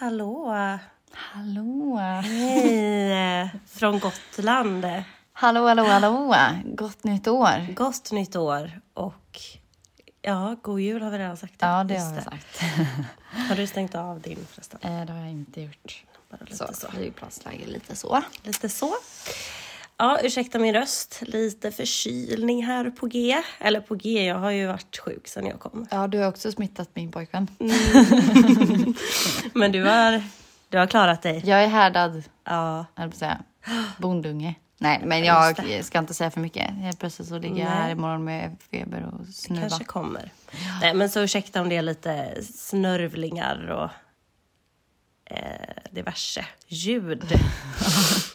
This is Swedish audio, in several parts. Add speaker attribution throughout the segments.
Speaker 1: Hallå!
Speaker 2: Hallå!
Speaker 1: Hej! Från Gotland.
Speaker 2: Hallå, hallå, hallå! Gott nytt år!
Speaker 1: Gott nytt år och ja, god jul har vi redan sagt.
Speaker 2: Ja, det
Speaker 1: Just
Speaker 2: har vi sagt.
Speaker 1: Har du stängt av din förresten?
Speaker 2: Eh, det har jag inte gjort.
Speaker 1: Bara lite
Speaker 2: Så,
Speaker 1: så.
Speaker 2: flygplansläge lite så.
Speaker 1: Lite så. Ja, ursäkta min röst. Lite förkylning här på G. Eller på G, jag har ju varit sjuk sedan jag kom.
Speaker 2: Ja, du har också smittat min pojkvän.
Speaker 1: Men du har, du har klarat dig.
Speaker 2: Jag är härdad,
Speaker 1: Ja.
Speaker 2: att säga. Bondunge. Nej, men jag ska inte säga för mycket. Helt plötsligt så ligger jag
Speaker 1: Nej.
Speaker 2: här imorgon med feber och snuva.
Speaker 1: Kanske kommer. Nej, men så ursäkta om det är lite snörvlingar och eh, diverse ljud.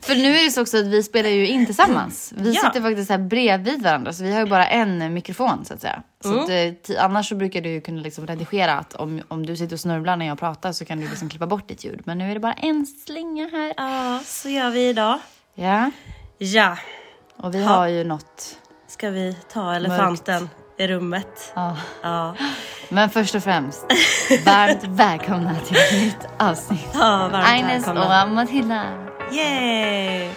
Speaker 2: För nu är det så också att vi spelar ju in tillsammans. Vi
Speaker 1: Ja.
Speaker 2: sitter faktiskt här bredvid varandra så vi har ju bara en mikrofon så att säga. Så
Speaker 1: Mm.
Speaker 2: att, eh, annars så brukar du ju kunna liksom redigera att om, om du sitter och snörvlar när jag pratar så kan du liksom klippa bort ditt ljud. Men nu är det bara en slinga här.
Speaker 1: Ja, så gör vi idag.
Speaker 2: Ja,
Speaker 1: Ja,
Speaker 2: och vi
Speaker 1: Ja.
Speaker 2: har ju något.
Speaker 1: ska vi ta elefanten i rummet?
Speaker 2: Ja.
Speaker 1: Ja,
Speaker 2: Men först och främst, varmt välkomna till ett nytt avsnitt.
Speaker 1: ja varmt
Speaker 2: Agnes
Speaker 1: välkomna.
Speaker 2: och Matilda. 耶！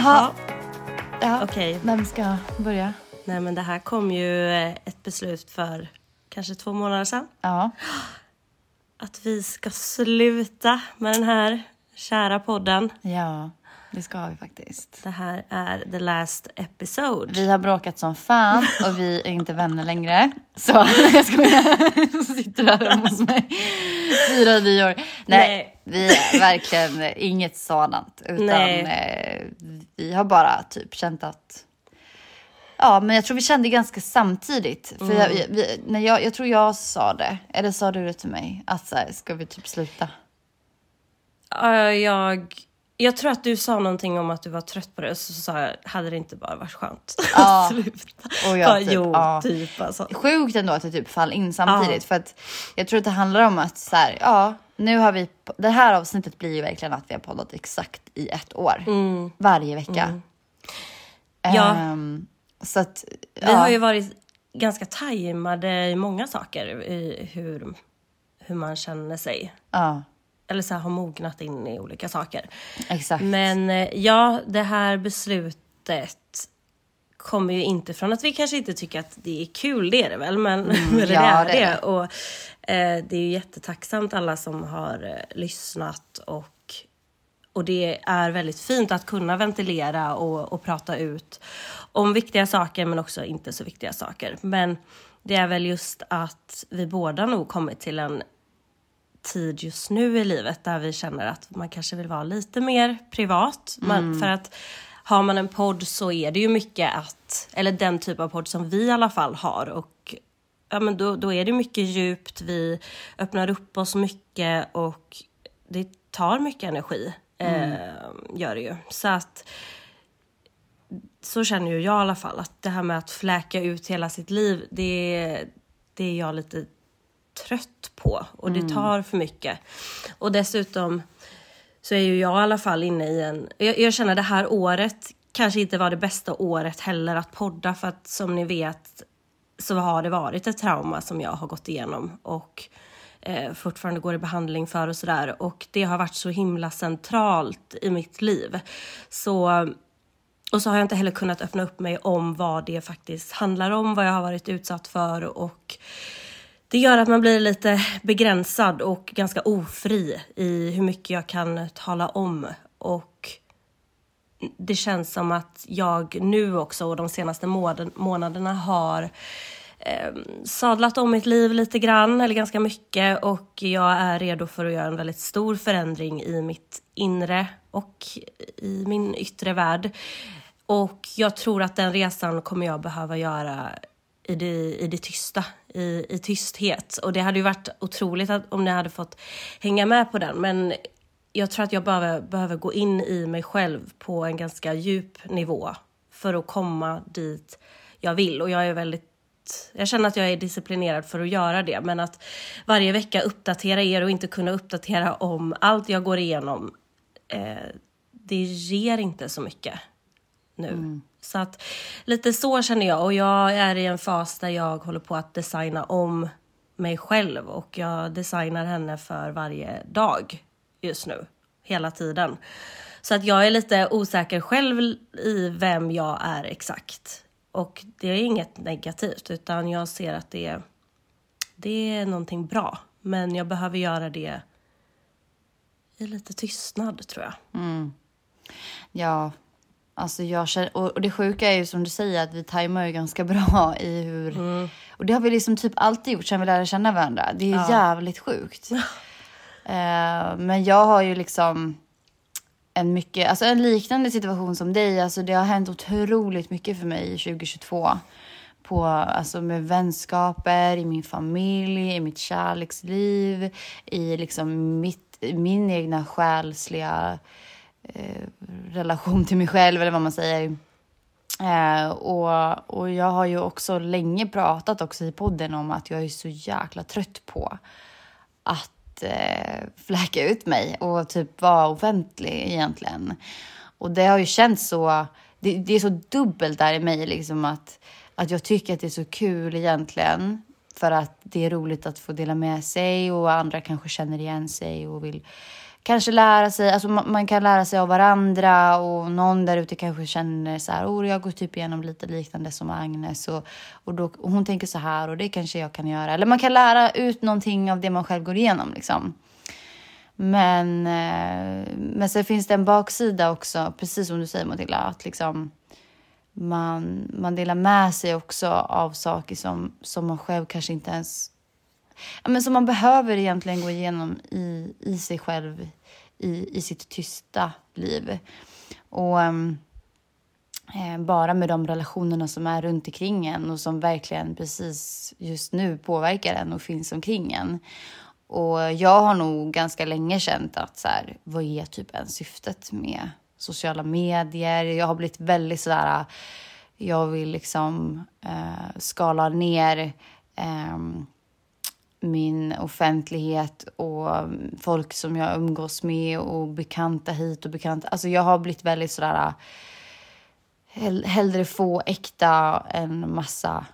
Speaker 2: 好。
Speaker 1: Okej,
Speaker 2: vem ska börja?
Speaker 1: nej men det här kom ju eh, ett beslut för kanske två månader sedan.
Speaker 2: Ja,
Speaker 1: Att vi ska sluta med den här kära podden.
Speaker 2: ja, det ska vi faktiskt.
Speaker 1: Det här är the last episode.
Speaker 2: Vi har bråkat som fan och vi är inte vänner längre. Så jag skojar. Så sitter här hemma hos mig. Fyra nyår. Nej,
Speaker 1: Nej.
Speaker 2: vi är verkligen inget sådant. Utan
Speaker 1: Nej.
Speaker 2: eh, vi har bara typ känt att... Ja, men jag tror vi kände ganska samtidigt. För jag, jag, vi, när jag, jag tror jag sa det, eller sa du det till mig? Att så här, ska vi typ sluta?
Speaker 1: Ja, jag, jag tror att du sa någonting om att du var trött på det. Så sa jag, hade det inte bara varit skönt
Speaker 2: Ja.
Speaker 1: att sluta?
Speaker 2: Och jag
Speaker 1: ja,
Speaker 2: typ,
Speaker 1: jo,
Speaker 2: ja.
Speaker 1: typ alltså.
Speaker 2: sjukt ändå att det typ faller in samtidigt.
Speaker 1: Ja.
Speaker 2: För att jag tror att det handlar om att så här, ja, nu har vi, det här avsnittet blir ju verkligen att vi har poddat exakt i ett år. Varje vecka.
Speaker 1: Ja.
Speaker 2: Ehm, så att,
Speaker 1: Vi
Speaker 2: ja,
Speaker 1: har ju varit ganska tajmade i många saker. I hur, hur man känner sig.
Speaker 2: ja,
Speaker 1: Eller så här, har mognat in i olika saker.
Speaker 2: exakt.
Speaker 1: Men eh, ja, det här beslutet kommer ju inte från att vi kanske inte tycker att det är kul, det är det väl, men eller det
Speaker 2: ja,
Speaker 1: är
Speaker 2: det
Speaker 1: det.
Speaker 2: är det.
Speaker 1: Och eh, det är ju jättetacksamt alla som har eh, lyssnat och och det är väldigt fint att kunna ventilera och, och prata ut om viktiga saker men också inte så viktiga saker. Men det är väl just att vi båda nog kommit till en tid just nu i livet där vi känner att man kanske vill vara lite mer privat. Man, för att har man en podd så är det ju mycket att, eller den typ av podd som vi i alla fall har och ja men då, då är det mycket djupt, vi öppnar upp oss mycket och det tar mycket energi. Eh, gör det ju. Så att så känner ju jag i alla fall att det här med att fläka ut hela sitt liv, det, det är jag lite trött på och det tar för mycket. Och dessutom så är ju jag i alla fall inne i en... Jag, jag känner det här året kanske inte var det bästa året heller att podda för att som ni vet så har det varit ett trauma som jag har gått igenom och eh, fortfarande går i behandling för och sådär. Och det har varit så himla centralt i mitt liv. Så, och så har jag inte heller kunnat öppna upp mig om vad det faktiskt handlar om, vad jag har varit utsatt för och det gör att man blir lite begränsad och ganska ofri i hur mycket jag kan tala om. Och det känns som att jag nu också och de senaste månaderna har eh, sadlat om mitt liv lite grann, eller ganska mycket. Och jag är redo för att göra en väldigt stor förändring i mitt inre och i min yttre värld. Och jag tror att den resan kommer jag behöva göra i det, i det tysta, i, i tysthet. Och det hade ju varit otroligt att, om ni hade fått hänga med på den. Men jag tror att jag behöver, behöver gå in i mig själv på en ganska djup nivå för att komma dit jag vill. Och jag är väldigt jag känner att jag är disciplinerad för att göra det, men att varje vecka uppdatera er och inte kunna uppdatera om allt jag går igenom, eh, det ger inte så mycket nu. Mm. Så att lite så känner jag och jag är i en fas där jag håller på att designa om mig själv och jag designar henne för varje dag just nu, hela tiden. Så att jag är lite osäker själv i vem jag är exakt. Och det är inget negativt, utan jag ser att det är, det är någonting bra. Men jag behöver göra det i lite tystnad, tror jag.
Speaker 2: Mm. Ja, alltså jag känner, och det sjuka är ju som du säger att vi tajmar ju ganska bra i hur... Mm. Och det har vi liksom typ alltid gjort sedan vi lärde känna varandra. Det är ja. jävligt sjukt. uh, men jag har ju liksom en mycket, alltså en liknande situation som dig. Alltså det har hänt otroligt mycket för mig 2022. På, alltså med vänskaper, i min familj, i mitt kärleksliv, i liksom mitt, min egna själsliga eh, relation till mig själv eller vad man säger. Eh, och, och jag har ju också länge pratat också i podden om att jag är så jäkla trött på att eh, fläka ut mig och typ vara offentlig egentligen. Och det har ju känts så, det, det, är så dubbelt där i mig liksom att, att jag tycker att det är så kul egentligen för att det är roligt att få dela med sig och andra kanske känner igen sig och vill kanske lära sig, alltså man, kan lära sig av varandra och någon där ute kanske känner så här, oh, jag går typ igenom lite liknande som Agnes och, och, då, och hon tänker så här och det kanske jag kan göra. Eller man kan lära ut någonting av det man själv går igenom liksom. Men, eh, men sen finns det en baksida också, precis som du säger Matilda, att liksom man, man delar med sig också av saker som, som man själv kanske inte ens men som man behöver egentligen gå igenom i, i sig själv, i, i sitt tysta liv. Och um, bara med de relationerna som är runt omkring en och som verkligen precis just nu påverkar en och finns omkring en. Och jag har nog ganska länge känt att så här, vad är typ ens syftet med sociala medier? Jag har blivit väldigt sådär, jag vill liksom eh, skala ner eh, min offentlighet och folk som jag umgås med och bekanta hit och bekanta. Alltså jag har blivit väldigt sådär hellre få äkta än massa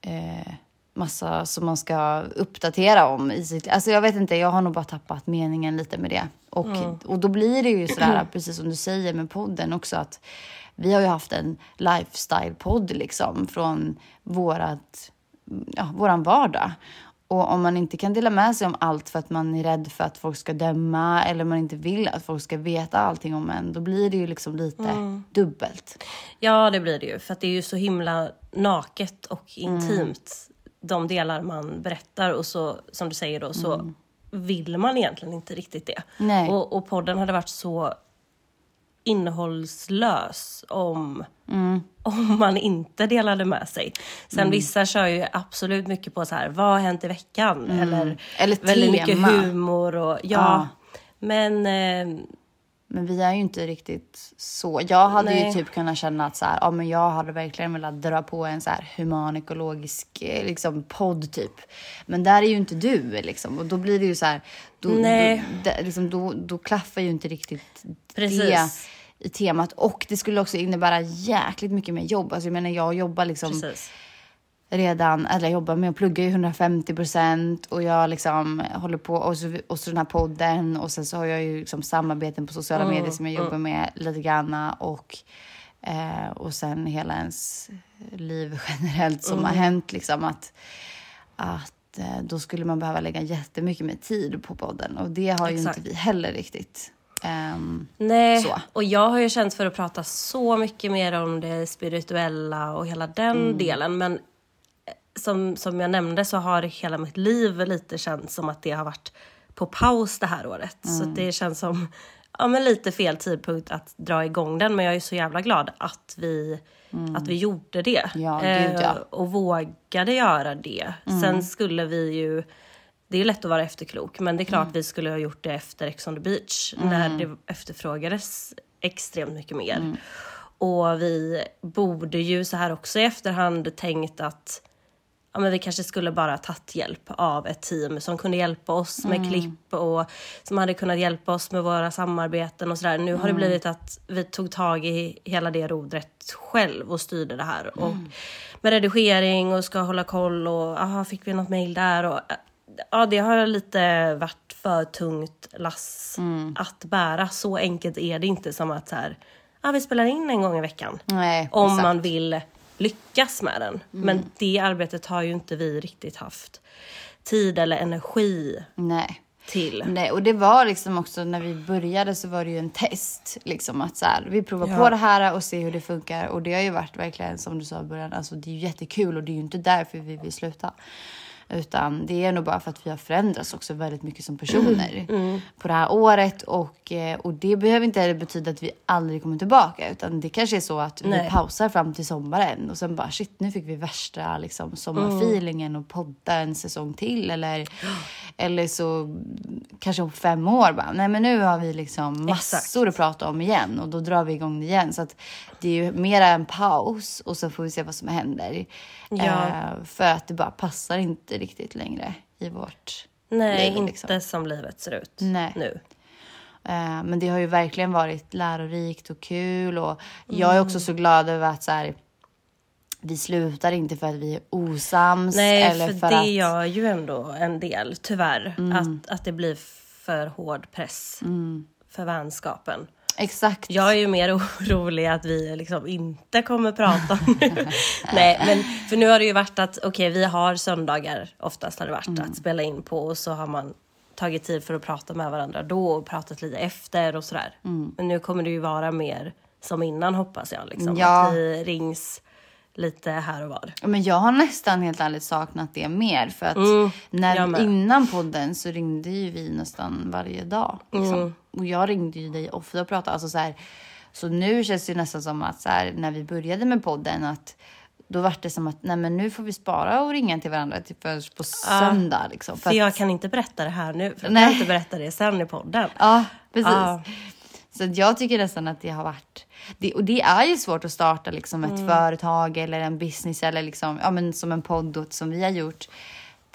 Speaker 2: eh, massa som man ska uppdatera om i sitt Alltså jag vet inte, jag har nog bara tappat meningen lite med det. Och, mm. och då blir det ju sådär, precis som du säger med podden också, att vi har ju haft en lifestyle-podd liksom från vårat, ja, våran vardag. Och om man inte kan dela med sig om allt för att man är rädd för att folk ska döma eller man inte vill att folk ska veta allting om en, då blir det ju liksom lite mm. dubbelt.
Speaker 1: Ja, det blir det ju. För att det är ju så himla naket och intimt, mm. de delar man berättar. Och så, som du säger då, så mm. vill man egentligen inte riktigt det. Och, och podden hade varit så innehållslös om, mm. om man inte delade med sig. Sen mm. vissa kör ju absolut mycket på så här, vad har hänt i veckan? Mm. Eller,
Speaker 2: Eller
Speaker 1: väldigt mycket humor och ja. ja. Men eh,
Speaker 2: men vi är ju inte riktigt så. Jag hade Nej. ju typ kunnat känna att så här, ja, men jag hade verkligen velat dra på en så här human ekologisk eh, liksom, podd typ. Men där är ju inte du liksom. Och då blir det ju så här, då, Nej. Då, liksom, då, då klaffar ju inte riktigt Precis. det i temat. Och det skulle också innebära jäkligt mycket mer jobb. Alltså jag menar jag jobbar liksom Precis redan, eller jag jobbar med att plugga i 150 procent och jag liksom håller på och så, och så den här podden och sen så har jag ju liksom samarbeten på sociala mm, medier som jag jobbar mm. med lite grann och, eh, och sen hela ens liv generellt som mm. har hänt liksom att, att eh, då skulle man behöva lägga jättemycket mer tid på podden och det har ju
Speaker 1: Exakt.
Speaker 2: inte vi heller riktigt. Ehm,
Speaker 1: Nej,
Speaker 2: Så.
Speaker 1: och jag har ju känt för att prata så mycket mer om det spirituella och hela den
Speaker 2: Mm.
Speaker 1: delen. Men eh, som, som jag nämnde så har hela mitt liv lite känts som att det har varit på paus det här året. Så
Speaker 2: Mm.
Speaker 1: att det känns som ja, men lite fel tidpunkt att dra igång den. Men jag är så jävla glad att vi, att vi gjorde det.
Speaker 2: Mm. Ja,
Speaker 1: Eh.
Speaker 2: Mm.
Speaker 1: Och vågade göra det. Sen skulle vi ju det är lätt att vara efterklok, men det är klart
Speaker 2: Mm.
Speaker 1: vi skulle ha gjort det efter Ex on the beach när det efterfrågades extremt mycket mer.
Speaker 2: Mm.
Speaker 1: Och vi borde ju så här också i efterhand tänkt att ja, men vi kanske skulle bara tagit hjälp av ett team som kunde hjälpa oss med
Speaker 2: Mm.
Speaker 1: klipp och som hade kunnat hjälpa oss med våra samarbeten och sådär. Nu har det
Speaker 2: Mm.
Speaker 1: blivit att vi tog tag i hela det rodret själv och styrde det här. Och
Speaker 2: Mm.
Speaker 1: med redigering och ska hålla koll och aha, fick vi något mail där och ja, det har lite varit för tungt lass
Speaker 2: Mm.
Speaker 1: att bära. Så enkelt är det inte som att så här, ja, vi spelar in en gång i veckan.
Speaker 2: nej,
Speaker 1: Om
Speaker 2: exakt.
Speaker 1: man vill lyckas med den. Men det arbetet har ju inte vi riktigt haft tid eller energi
Speaker 2: Nej.
Speaker 1: till.
Speaker 2: Nej, och det var liksom också när vi började så var det ju en test. Liksom att så här, vi provar
Speaker 1: Ja.
Speaker 2: på det här och ser hur det funkar. Och det har ju varit verkligen som du sa i början, alltså det är ju jättekul och det är ju inte därför vi vill sluta. Utan det är nog bara för att vi har förändrats också väldigt mycket som personer
Speaker 1: Mm.
Speaker 2: på det här året. Och, eh, och det behöver inte betyda att vi aldrig kommer tillbaka. Utan det kanske är så att vi
Speaker 1: Nej.
Speaker 2: pausar fram till sommaren och sen bara shit, nu fick vi värsta liksom, sommarfeelingen och podda en säsong till. Eller, eller så kanske om fem år bara, nej men nu har vi liksom massor att prata om igen och då drar vi igång det igen. Så att det är ju mera en paus och så får vi se vad som händer.
Speaker 1: Ja.
Speaker 2: Eh, för att det bara passar inte riktigt längre i vårt
Speaker 1: Nej,
Speaker 2: liv,
Speaker 1: inte
Speaker 2: liksom.
Speaker 1: som livet ser ut
Speaker 2: Nej.
Speaker 1: nu.
Speaker 2: Eh, Men det har ju verkligen varit lärorikt och kul. Och jag är också så glad över att så här, vi slutar inte för att vi är osams.
Speaker 1: Nej,
Speaker 2: eller
Speaker 1: för,
Speaker 2: för
Speaker 1: det
Speaker 2: att, Mm.
Speaker 1: gör ju ändå en del, tyvärr. Att, att det blir för hård press för vänskapen.
Speaker 2: Exakt.
Speaker 1: Jag är ju mer orolig att vi liksom inte kommer prata det. Nej, men för nu har det ju varit att okej, vi har söndagar, oftast har det varit, att spela in på och så har man tagit tid för att prata med varandra då och pratat lite efter och sådär. Men nu kommer det ju vara mer som innan hoppas jag. Liksom.
Speaker 2: Ja.
Speaker 1: Att vi rings lite här och var.
Speaker 2: Men jag har nästan helt ärligt saknat det mer. För att
Speaker 1: Mm,
Speaker 2: när, innan podden så ringde ju vi nästan varje dag. Liksom.
Speaker 1: Mm.
Speaker 2: Och jag ringde ju dig ofta och pratade. Alltså, så, här, så nu känns det nästan som att så här, när vi började med podden att då var det som att nej, men nu får vi spara och ringa till varandra först på söndag. Liksom,
Speaker 1: För
Speaker 2: att,
Speaker 1: jag kan inte berätta det här nu, för jag
Speaker 2: Nej.
Speaker 1: kan inte berätta det sen i podden.
Speaker 2: Ja, precis.
Speaker 1: Ja.
Speaker 2: Så jag tycker nästan att det har varit... Det, och det är ju svårt att starta liksom ett
Speaker 1: Mm.
Speaker 2: företag eller en business eller liksom, ja, men som en podd som vi har gjort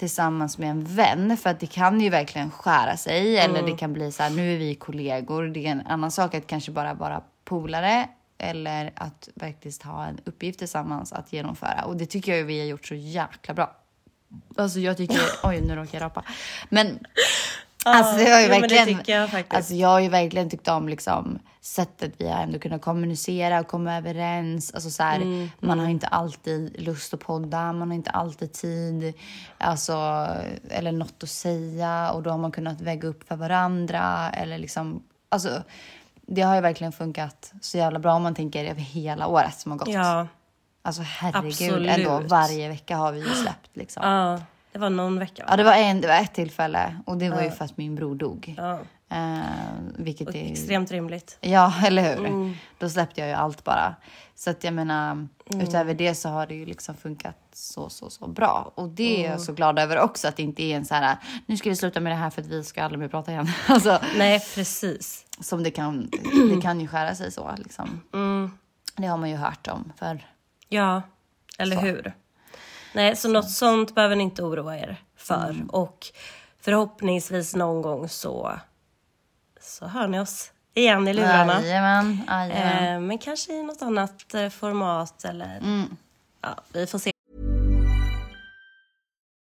Speaker 2: tillsammans med en vän. För att det kan ju verkligen skära sig eller
Speaker 1: Mm.
Speaker 2: det kan bli så här, nu är vi kollegor. Det är en annan sak att kanske bara vara polare eller att faktiskt ha en uppgift tillsammans att genomföra. Och det tycker jag ju vi har gjort så jäkla bra. Alltså jag tycker, oj nu råkar jag rapa. Men alltså det har ju
Speaker 1: jo,
Speaker 2: verkligen,
Speaker 1: tycker jag faktiskt.
Speaker 2: alltså jag har ju verkligen tyckt om liksom sättet vi har ändå kunnat kommunicera och komma överens. Alltså så här,
Speaker 1: Mm,
Speaker 2: man har inte alltid lust att podda, man har inte alltid tid, alltså eller något att säga och då har man kunnat väga upp för varandra eller liksom, alltså det har ju verkligen funkat så jävla bra om man tänker över hela året som har gått.
Speaker 1: Ja,
Speaker 2: Alltså herregud,
Speaker 1: Absolut.
Speaker 2: ändå varje vecka har vi ju släppt liksom.
Speaker 1: ja, det var någon vecka.
Speaker 2: Ja, det var, en, det var ett tillfälle och det var ju för att min bror dog.
Speaker 1: Ja,
Speaker 2: Eh, vilket
Speaker 1: och
Speaker 2: är...
Speaker 1: extremt rimligt.
Speaker 2: Ja, eller hur?
Speaker 1: Mm.
Speaker 2: Då släppte jag ju allt bara. Så att jag menar, utöver det så har det ju liksom funkat så, så, så bra. Och det är
Speaker 1: Mm.
Speaker 2: jag så glad över också, att det inte är en så här, nu ska vi sluta med det här för att vi ska aldrig mer prata igen. Alltså,
Speaker 1: Nej, precis.
Speaker 2: som det kan, det kan ju skära sig så liksom.
Speaker 1: Mm.
Speaker 2: Det har man ju hört om för
Speaker 1: Ja, eller
Speaker 2: Så.
Speaker 1: hur? Nej, så något sånt behöver ni inte oroa er för.
Speaker 2: Mm.
Speaker 1: Och förhoppningsvis någon gång så, så hör ni oss igen i lurarna.
Speaker 2: Jajamän, jajamän.
Speaker 1: Eh, men kanske i något annat eh, format eller...
Speaker 2: Mm.
Speaker 1: Ja, vi får se.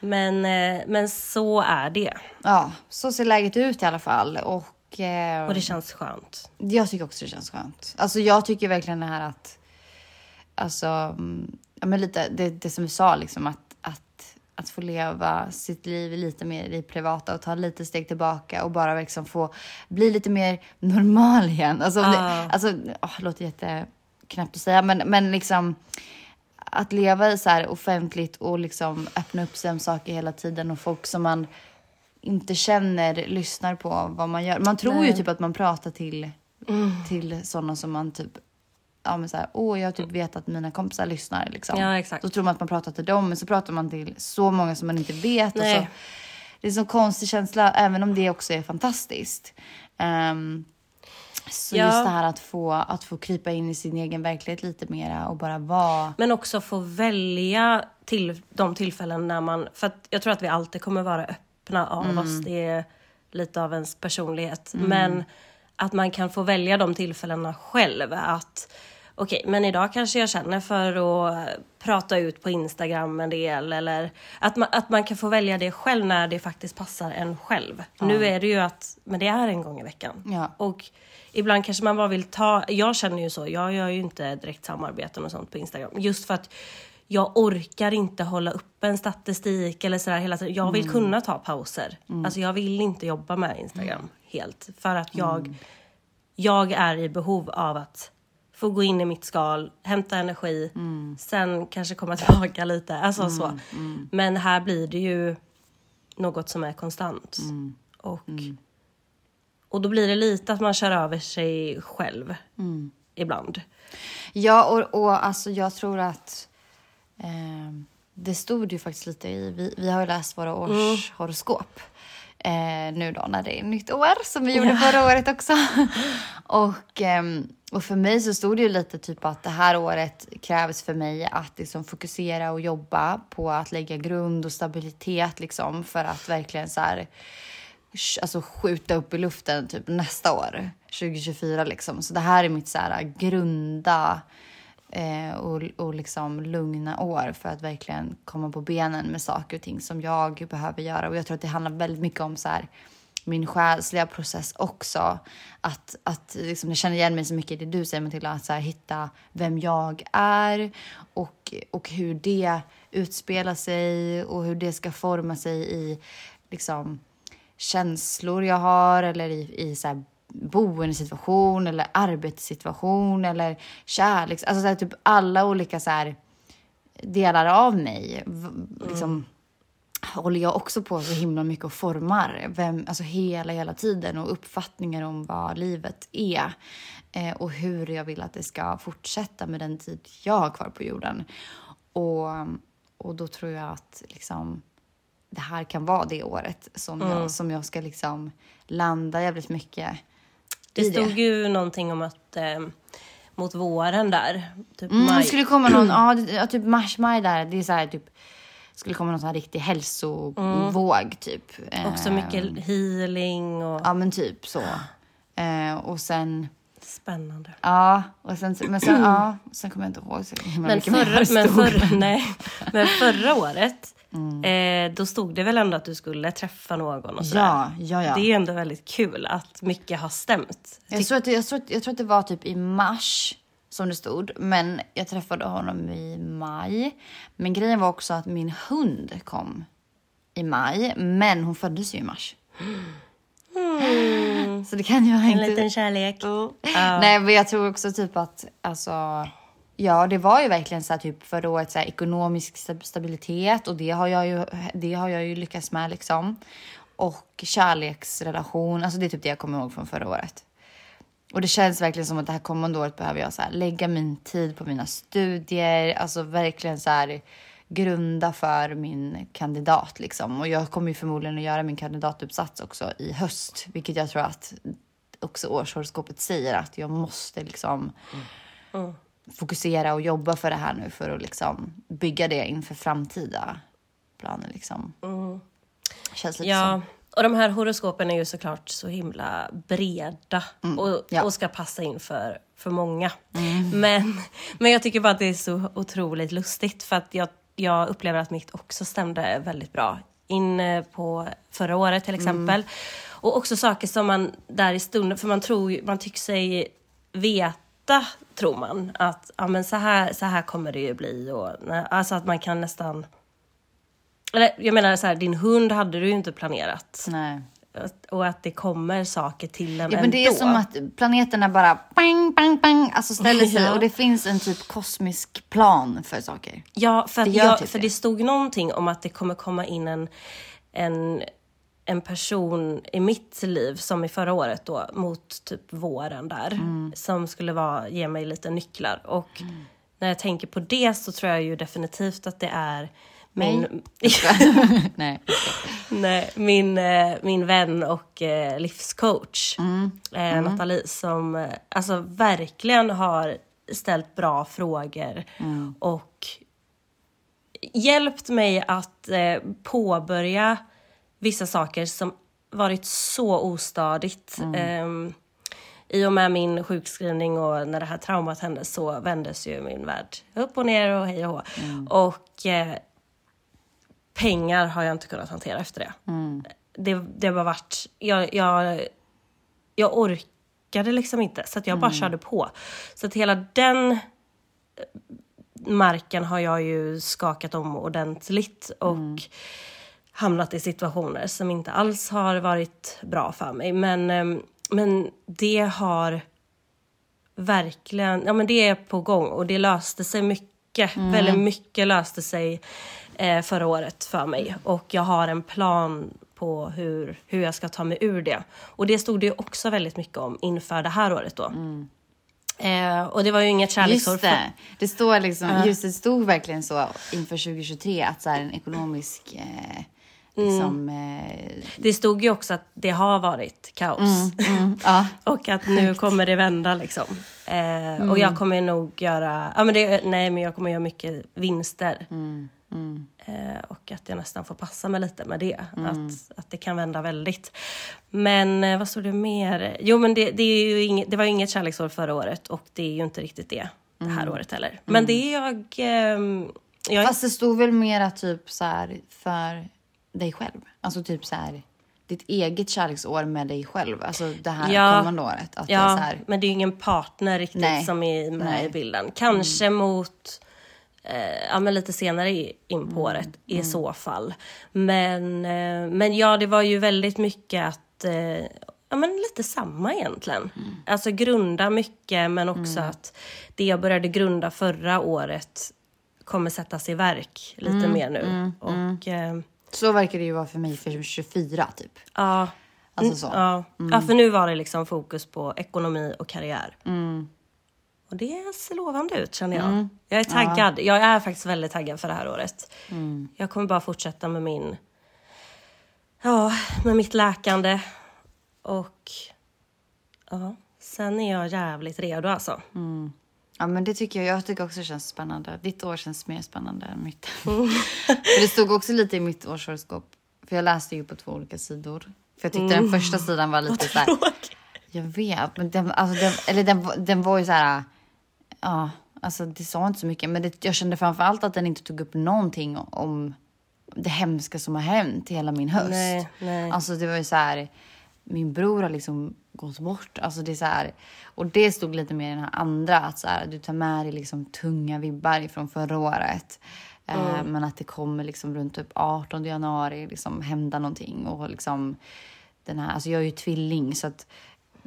Speaker 1: Men, eh, men så är det.
Speaker 2: Ja, så ser läget ut i alla fall. Och, eh,
Speaker 1: Och det känns skönt.
Speaker 2: jag tycker också det känns skönt. Alltså jag tycker verkligen det här att, alltså, mm, ja men lite det, det som vi sa liksom att, att, att få leva sitt liv lite mer i privata och ta lite steg tillbaka och bara liksom få bli lite mer normal igen. Alltså, om det, alltså åh, det låter jätteknäppt att säga, men, men liksom att leva i så här offentligt och liksom öppna upp sig om saker hela tiden och folk som man inte känner lyssnar på vad man gör. Man tror ju typ att man pratar till, till sådana som man typ Ja men såhär, åh jag typ vet att mina kompisar lyssnar liksom.
Speaker 1: Ja, exakt.
Speaker 2: Då tror man att man pratar till dem men så pratar man till så många som man inte vet. Och
Speaker 1: Nej.
Speaker 2: så, det är en sån konstig känsla även om det också är fantastiskt. Ehm, så
Speaker 1: Ja.
Speaker 2: just det här att få, att få krypa in i sin egen verklighet lite mera och bara vara.
Speaker 1: Men också få välja till de tillfällen när man... För att jag tror att vi alltid kommer vara öppna av oss. Det är lite av ens personlighet. Men att man kan få välja de tillfällena själv. Att okej, men idag kanske jag känner för att prata ut på Instagram en del. Eller att man, att man kan få välja det själv när det faktiskt passar en själv. Nu är det ju att, men det är en gång i veckan.
Speaker 2: Ja.
Speaker 1: Och ibland kanske man bara vill ta, jag känner ju så, jag gör ju inte direkt samarbeten och sånt på Instagram. Just för att jag orkar inte hålla upp en statistik eller sådär hela tiden. Jag vill kunna ta pauser. Alltså jag vill inte jobba med Instagram helt. För att jag, jag är i behov av att få gå in i mitt skal, hämta energi, sen kanske komma tillbaka lite. Alltså så. Men här blir det ju något som är konstant. Och, och då blir det lite att man kör över sig själv ibland.
Speaker 2: Ja, och, och alltså jag tror att ehm, det stod ju faktiskt lite i, vi, vi har ju läst våra årshoroskop eh, nu då när det är nytt år som vi gjorde förra året också. och, ehm, och för mig så stod det ju lite typ att det här året krävs för mig att liksom fokusera och jobba på att lägga grund och stabilitet liksom för att verkligen så här alltså skjuta upp i luften typ nästa år, 2024 liksom. Så det här är mitt så här äh, grunda eh, och, och liksom lugna år för att verkligen komma på benen med saker och ting som jag behöver göra. Och jag tror att det handlar väldigt mycket om så här min själsliga process också. Att, att liksom, jag känner igen mig så mycket i det du säger Matilda, att så här, hitta vem jag är och, och hur det utspelar sig och hur det ska forma sig i liksom, känslor jag har eller i, i så här boendesituation eller arbetssituation eller kärlek. Alltså så här, typ alla olika så här delar av mig Liksom, liksom, håller jag också på så himla mycket och formar. Vem, alltså hela, hela tiden och uppfattningar om vad livet är. Eh, och hur jag vill att det ska fortsätta med den tid jag har kvar på jorden. Och, och då tror jag att liksom, det här kan vara det året som, jag, som jag ska liksom landa jävligt mycket
Speaker 1: Det
Speaker 2: i
Speaker 1: stod ju någonting om att eh, mot våren där, typ
Speaker 2: Mm, det
Speaker 1: maj.
Speaker 2: skulle komma någon, ja, det- typ mars, maj där. Det är så här typ, skulle komma någon sån här riktig hälsovåg typ.
Speaker 1: Också mycket healing och
Speaker 2: Ja men typ så. Eh, och sen,
Speaker 1: spännande.
Speaker 2: ja, och sen, men sen, ja, sen kommer jag inte ihåg så himla
Speaker 1: Men
Speaker 2: mycket
Speaker 1: förra,
Speaker 2: det
Speaker 1: men, förra, nej, men förra året,
Speaker 2: Mm.
Speaker 1: eh, då stod det väl ändå att du skulle träffa någon och sådär.
Speaker 2: Ja, ja, ja.
Speaker 1: Det är ändå väldigt kul att mycket har stämt.
Speaker 2: Jag tror, att, jag, tror, jag tror att det var typ i mars som det stod. Men jag träffade honom i maj. Men grejen var också att min hund kom i maj, men hon föddes ju i mars. Så det kan jag
Speaker 1: En
Speaker 2: inte...
Speaker 1: liten kärlek.
Speaker 2: Nej, men jag tror också typ att alltså. Ja, det var ju verkligen så här typ förra året så här, ekonomisk stabilitet och det har jag ju. Det har jag ju lyckats med liksom. Och kärleksrelation, alltså det är typ det jag kommer ihåg från förra året. Och det känns verkligen som att det här kommande året behöver jag så här, lägga min tid på mina studier, alltså verkligen så här grunda för min kandidat liksom. Och jag kommer ju förmodligen att göra min kandidatuppsats också i höst, vilket jag tror att också årshoroskopet säger att jag måste liksom mm. Mm fokusera och jobba för det här nu för att liksom bygga det inför framtida planer liksom. Känns lite
Speaker 1: Ja,
Speaker 2: så.
Speaker 1: och de här horoskopen är ju såklart så himla breda och,
Speaker 2: Mm, ja.
Speaker 1: och ska passa in för, för många. Men, men jag tycker bara att det är så otroligt lustigt för att jag, jag upplever att mitt också stämde väldigt bra in på förra året till exempel. Och också saker som man där i stunden, för man tror man tycker sig veta, tror man, att ja, men så, här, så här kommer det ju bli. Och, alltså att man kan nästan... Eller jag menar så här, din hund hade du ju inte planerat.
Speaker 2: Nej.
Speaker 1: Och att det kommer saker till en
Speaker 2: Ja, men det är
Speaker 1: ändå.
Speaker 2: som att planeterna bara bang, bang, bang, alltså ställer sig
Speaker 1: Ja.
Speaker 2: och det finns en typ kosmisk plan för saker.
Speaker 1: Ja, för, att
Speaker 2: Det gör
Speaker 1: jag,
Speaker 2: typ
Speaker 1: för
Speaker 2: det.
Speaker 1: det stod någonting om att det kommer komma in en, en, en person i mitt liv, som i förra året då, mot typ våren där,
Speaker 2: Mm.
Speaker 1: som skulle vara, ge mig lite nycklar. Och när jag tänker på det så tror jag ju definitivt att det är min,
Speaker 2: Nej.
Speaker 1: Nej, min, eh, min vän och eh, livscoach eh, Nathalie som alltså verkligen har ställt bra frågor och hjälpt mig att påbörja vissa saker som varit så ostadigt. Ehm, I och med min sjukskrivning och när det här traumat hände så vändes ju min värld upp och ner och hej och hå. Och eh, pengar har jag inte kunnat hantera efter det. Det, det har varit... Jag, jag, jag orkade liksom inte, så att jag bara körde på. Så att hela den eh, marken har jag ju skakat om ordentligt och hamnat i situationer som inte alls har varit bra för mig. Men, ehm, men det har verkligen, ja men det är på gång och det löste sig mycket, väldigt mycket löste sig eh, förra året för mig och jag har en plan på hur, hur jag ska ta mig ur det. Och det stod det ju också väldigt mycket om inför det här året då. Eh, och det var ju inget kärleksår.
Speaker 2: Just det. Det står liksom, just det stod verkligen så inför 2023 att så här en ekonomisk eh, liksom, eh,
Speaker 1: Det stod ju också att det har varit kaos.
Speaker 2: ja.
Speaker 1: Och att nu kommer det vända liksom. Eh, Och jag kommer nog göra, ja men det, nej men jag kommer göra mycket vinster. Eh, och att jag nästan får passa mig lite med det. Att, att det kan vända väldigt. Men eh, vad står det mer? Jo men det, det, är ju inget, det var ju inget kärleksår förra året och det är ju inte riktigt det det här året heller. Men det är jag... ehm, jag
Speaker 2: Fast det stod väl mera typ så här för dig själv. Alltså typ så här ditt eget kärleksår med dig själv. Alltså det här
Speaker 1: Ja.
Speaker 2: kommande året. Att det
Speaker 1: Ja,
Speaker 2: så här,
Speaker 1: men det är ju ingen partner riktigt
Speaker 2: Nej.
Speaker 1: som är med
Speaker 2: Nej.
Speaker 1: i bilden. Kanske mot, eh, ja men lite senare in på året i så fall. Men, eh, men ja, det var ju väldigt mycket att, eh, ja men lite samma egentligen. Alltså grunda mycket men också att det jag började grunda förra året kommer sättas i verk lite mer nu. Och eh,
Speaker 2: så verkar det ju vara för mig för 24 typ.
Speaker 1: ja,
Speaker 2: Alltså så.
Speaker 1: Ja. ja, för nu var det liksom fokus på ekonomi och karriär. Och det ser lovande ut känner jag. Jag är taggad. Jag är faktiskt väldigt taggad för det här året. Jag kommer bara fortsätta med min... Ja, med mitt läkande. Och... Ja, sen är jag jävligt redo alltså.
Speaker 2: Ja men det tycker jag. Jag tycker också det känns spännande. Ditt år känns mer spännande än mitt. för det stod också lite i mitt årshoroskop. För jag läste ju på två olika sidor. För jag tyckte den första sidan var lite så här. Jag vet, men den, alltså den, eller den, den var ju så här. Ja, alltså det sa inte så mycket. Men det, jag kände framför allt att den inte tog upp någonting om det hemska som har hänt i hela min höst.
Speaker 1: Nej, nej.
Speaker 2: Alltså det var ju så här. Min bror har liksom gått bort. Alltså det är så här, och det stod lite mer i den här andra, att så här, du tar med dig liksom tunga vibbar från förra året. Eh, men att det kommer liksom runt typ 18 januari liksom hända någonting och liksom den här, alltså jag är ju tvilling så att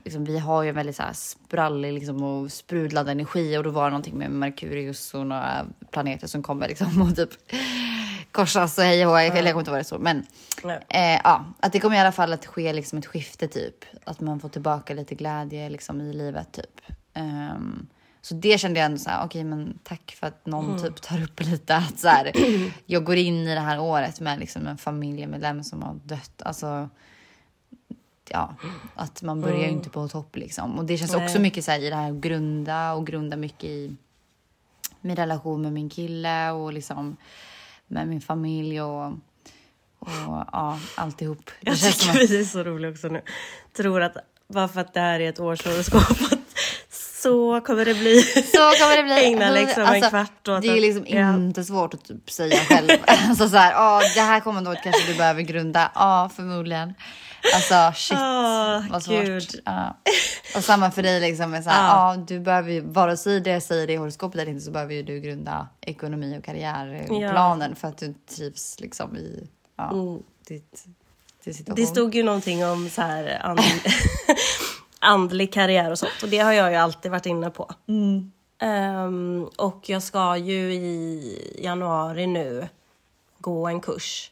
Speaker 2: liksom, vi har ju en väldigt så här sprallig liksom, och sprudlad energi och då var det någonting med Merkurius och några planeter som kommer liksom och typ korsas och hej och hej, eller jag kommer inte ihåg det så, men eh, ja, att det kommer i alla fall att ske liksom ett skifte typ, att man får tillbaka lite glädje liksom i livet typ. Ehm, så det kände jag ändå så här, okej men tack för att någon typ tar upp lite att så här, jag går in i det här året med liksom en familjemedlem som har dött. Alltså, ja, att man börjar ju inte på topp liksom. Och det känns också
Speaker 1: Nej.
Speaker 2: mycket så här i det här grunda och grunda mycket i min relation med min kille och liksom med min familj och, och ja, alltihop. Det
Speaker 1: Jag tycker
Speaker 2: att,
Speaker 1: vi är så roliga också nu. Tror att bara för att det här är ett årshoroskop så kommer det bli.
Speaker 2: så kommer det bli.
Speaker 1: Ägna liksom en kvart åt
Speaker 2: Det är liksom
Speaker 1: ja.
Speaker 2: inte svårt att typ säga själv. alltså så här, ja, det här kommer då kanske du behöver grunda. Ja, förmodligen. Alltså shit,
Speaker 1: Åh,
Speaker 2: vad svårt.
Speaker 1: gud.
Speaker 2: Ja. Och samma för dig liksom. Med så här, ja. du behöver ju, vare sig det säger det i horoskopet eller inte så behöver ju du grunda ekonomi och karriärplanen för att du trivs liksom i ja, ditt, din situation.
Speaker 1: Mm. Det stod ju någonting om så här andlig karriär och sånt och det har jag ju alltid varit inne på. Ehm, och jag ska ju i januari nu gå en kurs.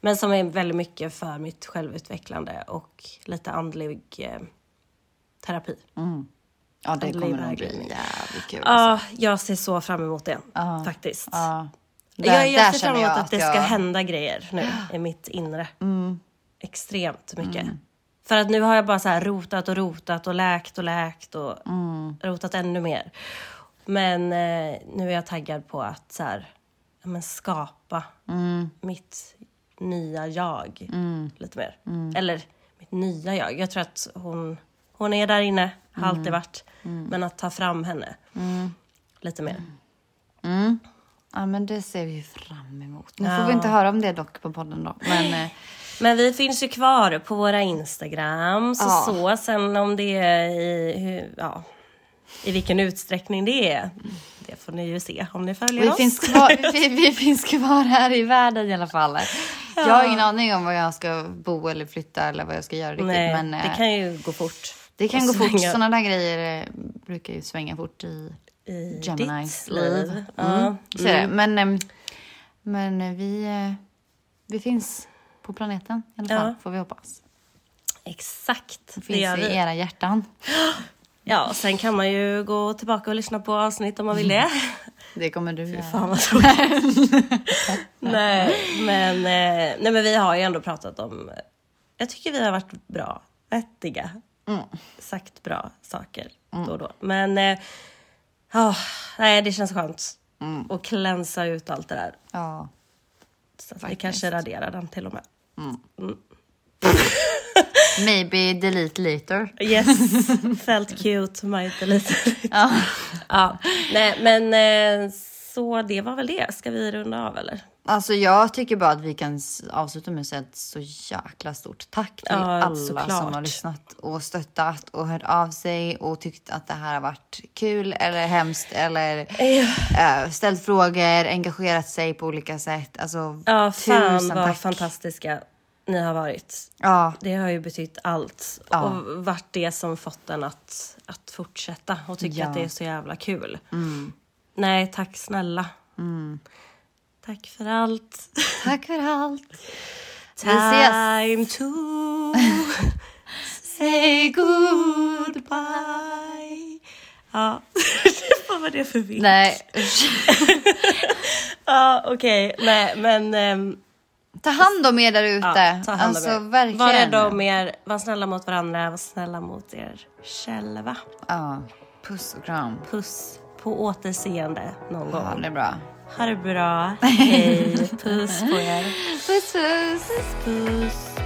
Speaker 1: Men som är väldigt mycket för mitt självutvecklande och lite andlig eh, terapi.
Speaker 2: Ja, det
Speaker 1: andlig
Speaker 2: kommer nog bli jävligt kul.
Speaker 1: Ja, jag ser så fram emot det faktiskt.
Speaker 2: Ja.
Speaker 1: jag,
Speaker 2: Där-
Speaker 1: jag
Speaker 2: där
Speaker 1: ser fram emot
Speaker 2: jag
Speaker 1: att, det
Speaker 2: jag-
Speaker 1: ska hända grejer nu i mitt inre.
Speaker 2: Mm.
Speaker 1: Extremt mycket. För att nu har jag bara så rotat och rotat och läkt och läkt och
Speaker 2: Mm.
Speaker 1: rotat ännu mer. Men eh, nu är jag taggad på att så här, ja, men skapa
Speaker 2: Mm.
Speaker 1: mitt nya jag lite mer. Eller mitt nya jag. Jag tror att hon, hon är där inne, har
Speaker 2: Mm.
Speaker 1: alltid varit. Men att ta fram henne lite mer.
Speaker 2: Ja, men det ser vi fram emot. Nu
Speaker 1: Ja.
Speaker 2: får vi inte höra om det dock på podden då. Men eh,
Speaker 1: Men vi finns ju kvar på våra Instagram. Så,
Speaker 2: Ja.
Speaker 1: så sen om det är i, hur, ja, i vilken utsträckning det är. Det får ni ju se om ni följer
Speaker 2: vi,
Speaker 1: oss.
Speaker 2: finns kvar, vi, vi finns kvar här i världen i alla fall. Jag har ingen aning om var jag ska bo eller flytta eller vad jag ska göra riktigt.
Speaker 1: Nej,
Speaker 2: men eh,
Speaker 1: det kan ju gå fort.
Speaker 2: det kan
Speaker 1: och
Speaker 2: gå fort.
Speaker 1: svänga
Speaker 2: Sådana där grejer eh, brukar ju svänga fort i
Speaker 1: I
Speaker 2: Geminis liv.
Speaker 1: liv.
Speaker 2: Mm.
Speaker 1: Ja.
Speaker 2: Är det. Men, eh, men eh, vi, eh, vi finns på planeten i alla fall,
Speaker 1: Ja.
Speaker 2: får vi hoppas.
Speaker 1: Exakt,
Speaker 2: Det
Speaker 1: det
Speaker 2: finns
Speaker 1: gör
Speaker 2: i era hjärtan.
Speaker 1: Ja, sen kan man ju gå tillbaka och lyssna på avsnitt om man vill det.
Speaker 2: Det kommer du göra.
Speaker 1: Fan vad tråkigt. nej, men, eh, nej, men vi har ju ändå pratat om... Jag tycker vi har varit bra, vettiga. Sagt bra saker då och då. Men ja, nej, det känns skönt att klänsa ut allt det där.
Speaker 2: Ja.
Speaker 1: Så att vi kanske raderar den till och med.
Speaker 2: Maybe delete later.
Speaker 1: Yes, felt cute, might lite. ja. Nej, men eh, så det var väl det. Ska vi runda av eller?
Speaker 2: Alltså jag tycker bara att vi kan avsluta med att säga ett så jäkla stort tack till
Speaker 1: Ja,
Speaker 2: alla
Speaker 1: såklart.
Speaker 2: som har lyssnat och stöttat och hört av sig och tyckt att det här har varit kul eller hemskt eller eh, ställt frågor, engagerat sig på olika sätt. Alltså
Speaker 1: Ja, fan vad
Speaker 2: tack.
Speaker 1: fantastiska ni har varit.
Speaker 2: Ja,
Speaker 1: Det har ju betytt allt
Speaker 2: Ja.
Speaker 1: och varit det som fått en att, att fortsätta och tycka
Speaker 2: Ja. Mm.
Speaker 1: att det är så jävla kul. Nej, tack snälla. Tack för allt.
Speaker 2: tack för allt.
Speaker 1: Time to say goodbye. Ja, vad var det för bild?
Speaker 2: Nej,
Speaker 1: Ja, okej. Nej, men... ehm,
Speaker 2: ta hand om er där ute.
Speaker 1: ja, ta hand om
Speaker 2: alltså
Speaker 1: er.
Speaker 2: verkligen.
Speaker 1: Var rädda om er, var snälla mot varandra, var snälla mot er själva.
Speaker 2: Ja, puss och kram.
Speaker 1: Puss på återseende någon gång.
Speaker 2: det bra.
Speaker 1: Ha det bra. Hej. Puss på er.
Speaker 2: Puss puss.
Speaker 1: Puss.